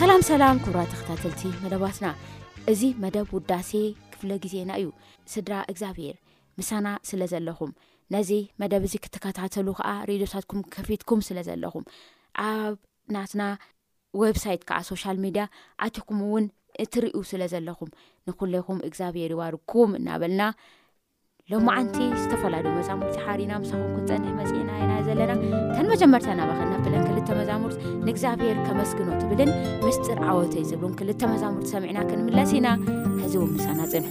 ሰላም ሰላም ኩብራ ተክታተልቲ መደባትና እዚ መደብ ውዳሴ ክፍለ ግዜና እዩ ስድራ እግዚኣብሄር ምሳና ስለ ዘለኹም ነዚ መደብ እዚ ክትከታተሉ ከዓ ሬድዮታትኩም ከፊትኩም ስለ ዘለኹም ኣብ ናትና ወብሳይት ከዓ ሶሻል ሚድያ ኣቲኹም እውን እትርዩ ስለ ዘለኹም ንኩለይኹም እግዚኣብሄር ይባርኩም እናበልና ሎማዓንቲ ዝተፈላለዩ መዛሙርቲ ሓሪና ምሳኹም ክንፀንሕ መፅና ኢና ዘለና ተን መጀመርታ ናባኸ ነብለን ክልተ መዛሙርት ንእግዚኣብሄር ከመስግኖ ትብልን ምስጢር ዓወተይ ዝብሉን ክልተ መዛሙርቲ ሰሚዕና ክንምለስ ኢና ሕዚ እውን ምሳና ፅንሑ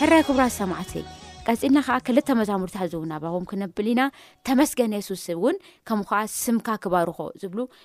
ሕራይ ክብራት ሰማዕትይ ቀፂልና ከዓ ክልተ መዛሙርቲ ሃዘውናባቦም ክነብል ኢና ተመስገን የሱስ እውን ከም ከዓ ስምካ ክባርኮ ዝብሉ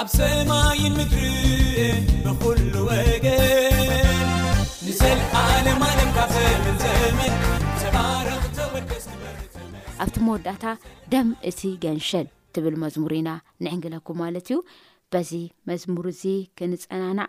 ኣብ ሰማይን ምድርን ብኹሉ ወገን ንዘልኣለም ኣለም ካብ ዘመን ዘመን ተባረኽ ተወደስ ክበር ተመስ ኣብቲ መወዳእታ ደም እቲ ገንሸል ትብል መዝሙር ኢና ንዕንግለኩም ማለት እዩ በዚ መዝሙር እዚ ክንጸናናዕ